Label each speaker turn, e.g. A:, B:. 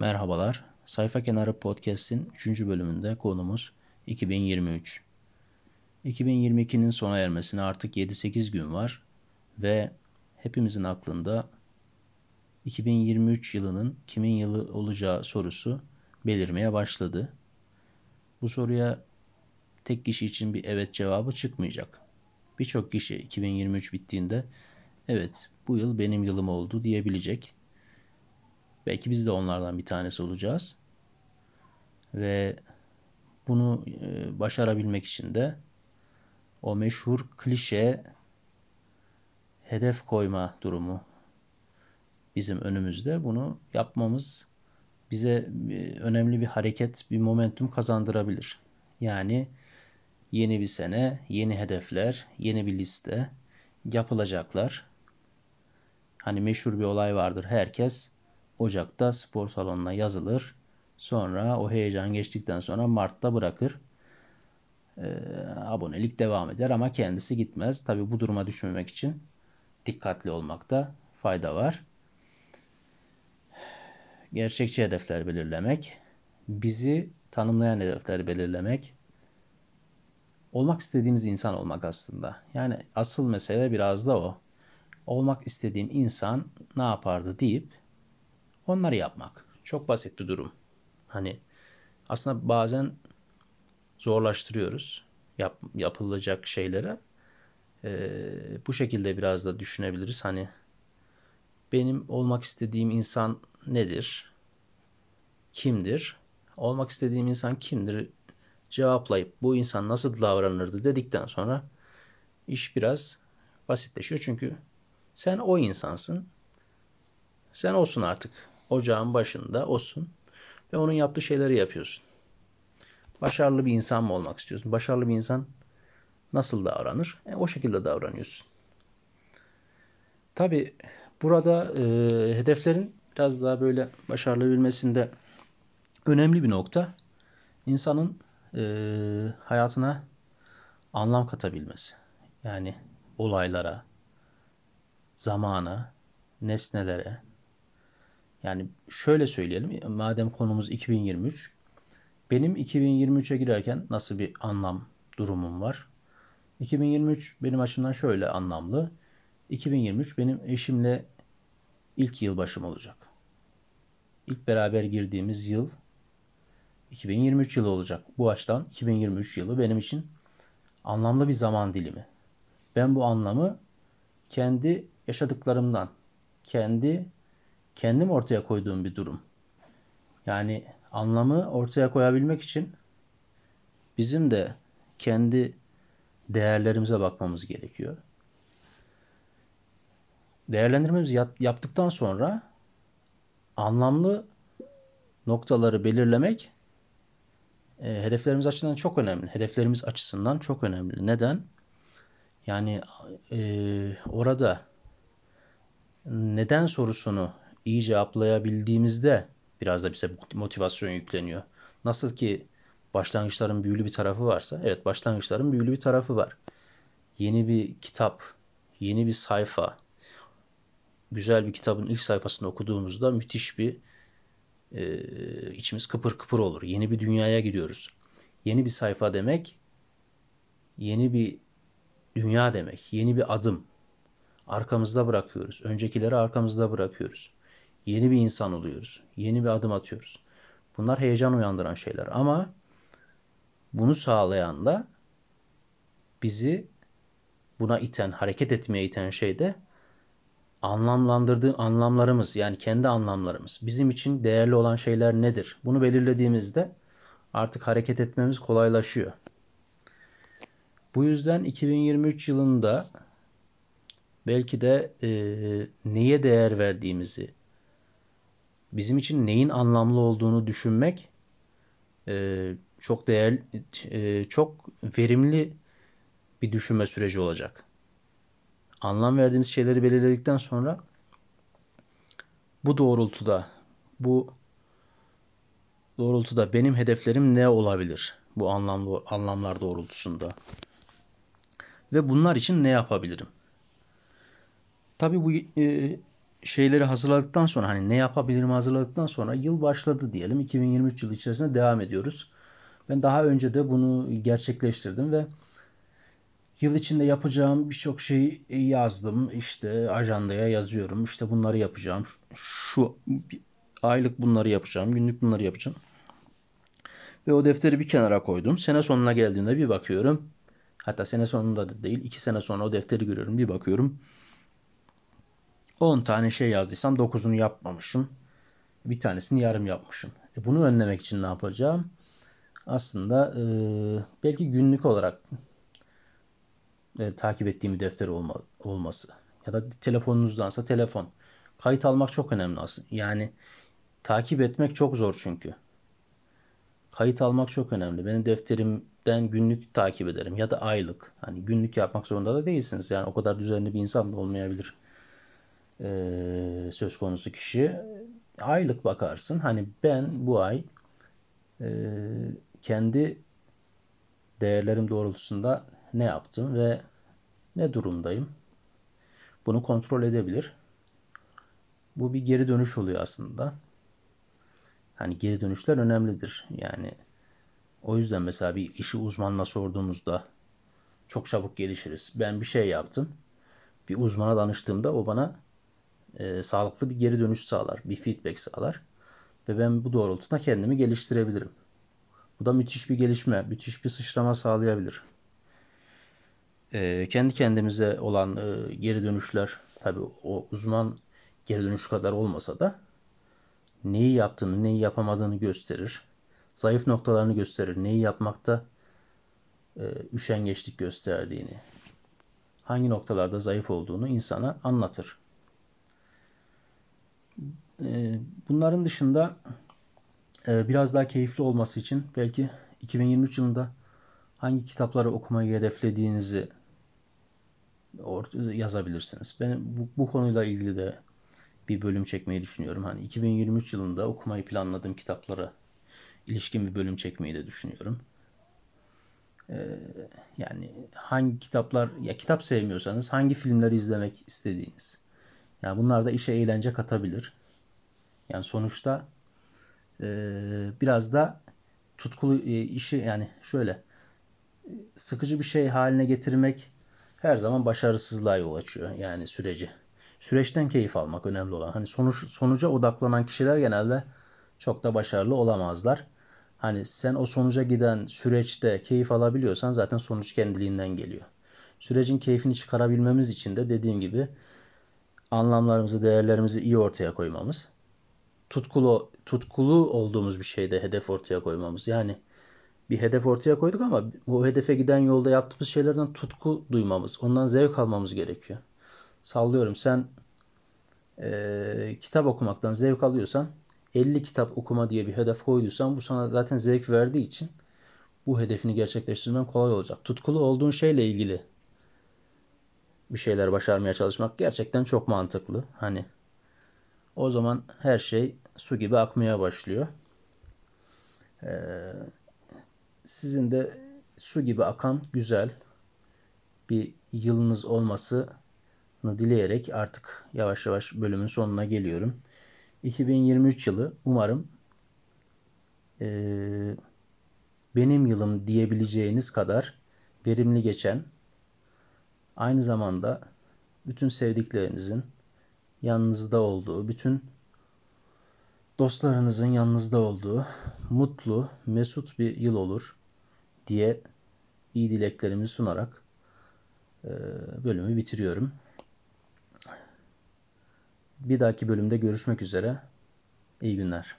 A: Merhabalar. Sayfa Kenarı Podcast'in 3. bölümünde konumuz 2023. 2022'nin sona ermesine artık 7-8 gün var ve hepimizin aklında 2023 yılının kimin yılı olacağı sorusu belirmeye başladı. Bu soruya tek kişi için bir evet cevabı çıkmayacak. Birçok kişi 2023 bittiğinde evet bu yıl benim yılım oldu diyebilecek. Belki biz de onlardan bir tanesi olacağız. Ve bunu e, başarabilmek için de o meşhur klişe hedef koyma durumu bizim önümüzde. Bunu yapmamız bize e, önemli bir hareket, bir momentum kazandırabilir. Yani yeni bir sene, yeni hedefler, yeni bir liste yapılacaklar. Hani meşhur bir olay vardır. Herkes Ocak'ta spor salonuna yazılır. Sonra o heyecan geçtikten sonra Mart'ta bırakır. E, abonelik devam eder ama kendisi gitmez. Tabi bu duruma düşmemek için dikkatli olmakta fayda var. Gerçekçi hedefler belirlemek, bizi tanımlayan hedefler belirlemek, olmak istediğimiz insan olmak aslında. Yani asıl mesele biraz da o. Olmak istediğin insan ne yapardı deyip onları yapmak. Çok basit bir durum. Hani aslında bazen zorlaştırıyoruz yap, yapılacak şeylere. Ee, bu şekilde biraz da düşünebiliriz. Hani benim olmak istediğim insan nedir? Kimdir? Olmak istediğim insan kimdir? Cevaplayıp bu insan nasıl davranırdı dedikten sonra iş biraz basitleşiyor. Çünkü sen o insansın. Sen olsun artık ocağın başında olsun ve onun yaptığı şeyleri yapıyorsun. Başarılı bir insan mı olmak istiyorsun? Başarılı bir insan nasıl davranır? E, o şekilde davranıyorsun. Tabi burada e, hedeflerin biraz daha böyle başarılı bilmesinde önemli bir nokta insanın e, hayatına anlam katabilmesi. Yani olaylara, zamana, nesnelere, yani şöyle söyleyelim, madem konumuz 2023, benim 2023'e girerken nasıl bir anlam durumum var? 2023 benim açımdan şöyle anlamlı. 2023 benim eşimle ilk yılbaşım olacak. İlk beraber girdiğimiz yıl 2023 yılı olacak. Bu açıdan 2023 yılı benim için anlamlı bir zaman dilimi. Ben bu anlamı kendi yaşadıklarımdan, kendi kendim ortaya koyduğum bir durum. Yani anlamı ortaya koyabilmek için bizim de kendi değerlerimize bakmamız gerekiyor. Değerlendirmemizi yaptıktan sonra anlamlı noktaları belirlemek e, hedeflerimiz açısından çok önemli. Hedeflerimiz açısından çok önemli. Neden? Yani e, orada neden sorusunu iyi cevaplayabildiğimizde biraz da bize motivasyon yükleniyor. Nasıl ki başlangıçların büyülü bir tarafı varsa, evet başlangıçların büyülü bir tarafı var. Yeni bir kitap, yeni bir sayfa, güzel bir kitabın ilk sayfasını okuduğumuzda müthiş bir e, içimiz kıpır kıpır olur. Yeni bir dünyaya giriyoruz. Yeni bir sayfa demek, yeni bir dünya demek, yeni bir adım. Arkamızda bırakıyoruz. Öncekileri arkamızda bırakıyoruz. Yeni bir insan oluyoruz. Yeni bir adım atıyoruz. Bunlar heyecan uyandıran şeyler ama bunu sağlayan da bizi buna iten, hareket etmeye iten şey de anlamlandırdığı anlamlarımız yani kendi anlamlarımız. Bizim için değerli olan şeyler nedir? Bunu belirlediğimizde artık hareket etmemiz kolaylaşıyor. Bu yüzden 2023 yılında belki de e, neye değer verdiğimizi, bizim için neyin anlamlı olduğunu düşünmek e, çok değerli, e, çok verimli bir düşünme süreci olacak. Anlam verdiğimiz şeyleri belirledikten sonra bu doğrultuda, bu doğrultuda benim hedeflerim ne olabilir? Bu anlamlı anlamlar doğrultusunda. Ve bunlar için ne yapabilirim? Tabii bu e, şeyleri hazırladıktan sonra hani ne yapabilirim hazırladıktan sonra yıl başladı diyelim. 2023 yılı içerisinde devam ediyoruz. Ben daha önce de bunu gerçekleştirdim ve yıl içinde yapacağım birçok şeyi yazdım. İşte ajandaya yazıyorum. İşte bunları yapacağım. Şu aylık bunları yapacağım. Günlük bunları yapacağım. Ve o defteri bir kenara koydum. Sene sonuna geldiğinde bir bakıyorum. Hatta sene sonunda da değil. iki sene sonra o defteri görüyorum. Bir bakıyorum. 10 tane şey yazdıysam 9'unu yapmamışım. Bir tanesini yarım yapmışım. E bunu önlemek için ne yapacağım? Aslında e, belki günlük olarak e, takip ettiğim bir defter olma, olması. Ya da telefonunuzdansa telefon. Kayıt almak çok önemli aslında. Yani takip etmek çok zor çünkü. Kayıt almak çok önemli. Benim defterimden günlük takip ederim ya da aylık. Hani günlük yapmak zorunda da değilsiniz. Yani o kadar düzenli bir insan da olmayabilir. Ee, söz konusu kişi. Aylık bakarsın. Hani ben bu ay e, kendi değerlerim doğrultusunda ne yaptım ve ne durumdayım? Bunu kontrol edebilir. Bu bir geri dönüş oluyor aslında. Hani geri dönüşler önemlidir. Yani o yüzden mesela bir işi uzmanla sorduğumuzda çok çabuk gelişiriz. Ben bir şey yaptım. Bir uzmana danıştığımda o bana e, sağlıklı bir geri dönüş sağlar. Bir feedback sağlar. Ve ben bu doğrultuda kendimi geliştirebilirim. Bu da müthiş bir gelişme, müthiş bir sıçrama sağlayabilir. E, kendi kendimize olan e, geri dönüşler tabi o uzman geri dönüş kadar olmasa da neyi yaptığını, neyi yapamadığını gösterir. Zayıf noktalarını gösterir. Neyi yapmakta e, üşengeçlik gösterdiğini, hangi noktalarda zayıf olduğunu insana anlatır. E, bunların dışında e, biraz daha keyifli olması için belki 2023 yılında hangi kitapları okumayı hedeflediğinizi yazabilirsiniz. Ben bu, bu konuyla ilgili de bir bölüm çekmeyi düşünüyorum. Hani 2023 yılında okumayı planladığım kitaplara ilişkin bir bölüm çekmeyi de düşünüyorum. Ee, yani hangi kitaplar ya kitap sevmiyorsanız hangi filmleri izlemek istediğiniz. Yani bunlar da işe eğlence katabilir. Yani sonuçta e, biraz da tutkulu e, işi yani şöyle sıkıcı bir şey haline getirmek her zaman başarısızlığa yol açıyor yani süreci süreçten keyif almak önemli olan. Hani sonuç, sonuca odaklanan kişiler genelde çok da başarılı olamazlar. Hani sen o sonuca giden süreçte keyif alabiliyorsan zaten sonuç kendiliğinden geliyor. Sürecin keyfini çıkarabilmemiz için de dediğim gibi anlamlarımızı, değerlerimizi iyi ortaya koymamız, tutkulu tutkulu olduğumuz bir şeyde hedef ortaya koymamız. Yani bir hedef ortaya koyduk ama bu hedefe giden yolda yaptığımız şeylerden tutku duymamız, ondan zevk almamız gerekiyor sallıyorum sen e, kitap okumaktan zevk alıyorsan 50 kitap okuma diye bir hedef koyduysan bu sana zaten zevk verdiği için bu hedefini gerçekleştirmen kolay olacak. Tutkulu olduğun şeyle ilgili bir şeyler başarmaya çalışmak gerçekten çok mantıklı. Hani o zaman her şey su gibi akmaya başlıyor. Ee, sizin de su gibi akan güzel bir yılınız olması dileyerek artık yavaş yavaş bölümün sonuna geliyorum. 2023 yılı umarım e, benim yılım diyebileceğiniz kadar verimli geçen, aynı zamanda bütün sevdiklerinizin yanınızda olduğu, bütün dostlarınızın yanınızda olduğu mutlu, mesut bir yıl olur diye iyi dileklerimi sunarak bölümü bitiriyorum. Bir dahaki bölümde görüşmek üzere. İyi günler.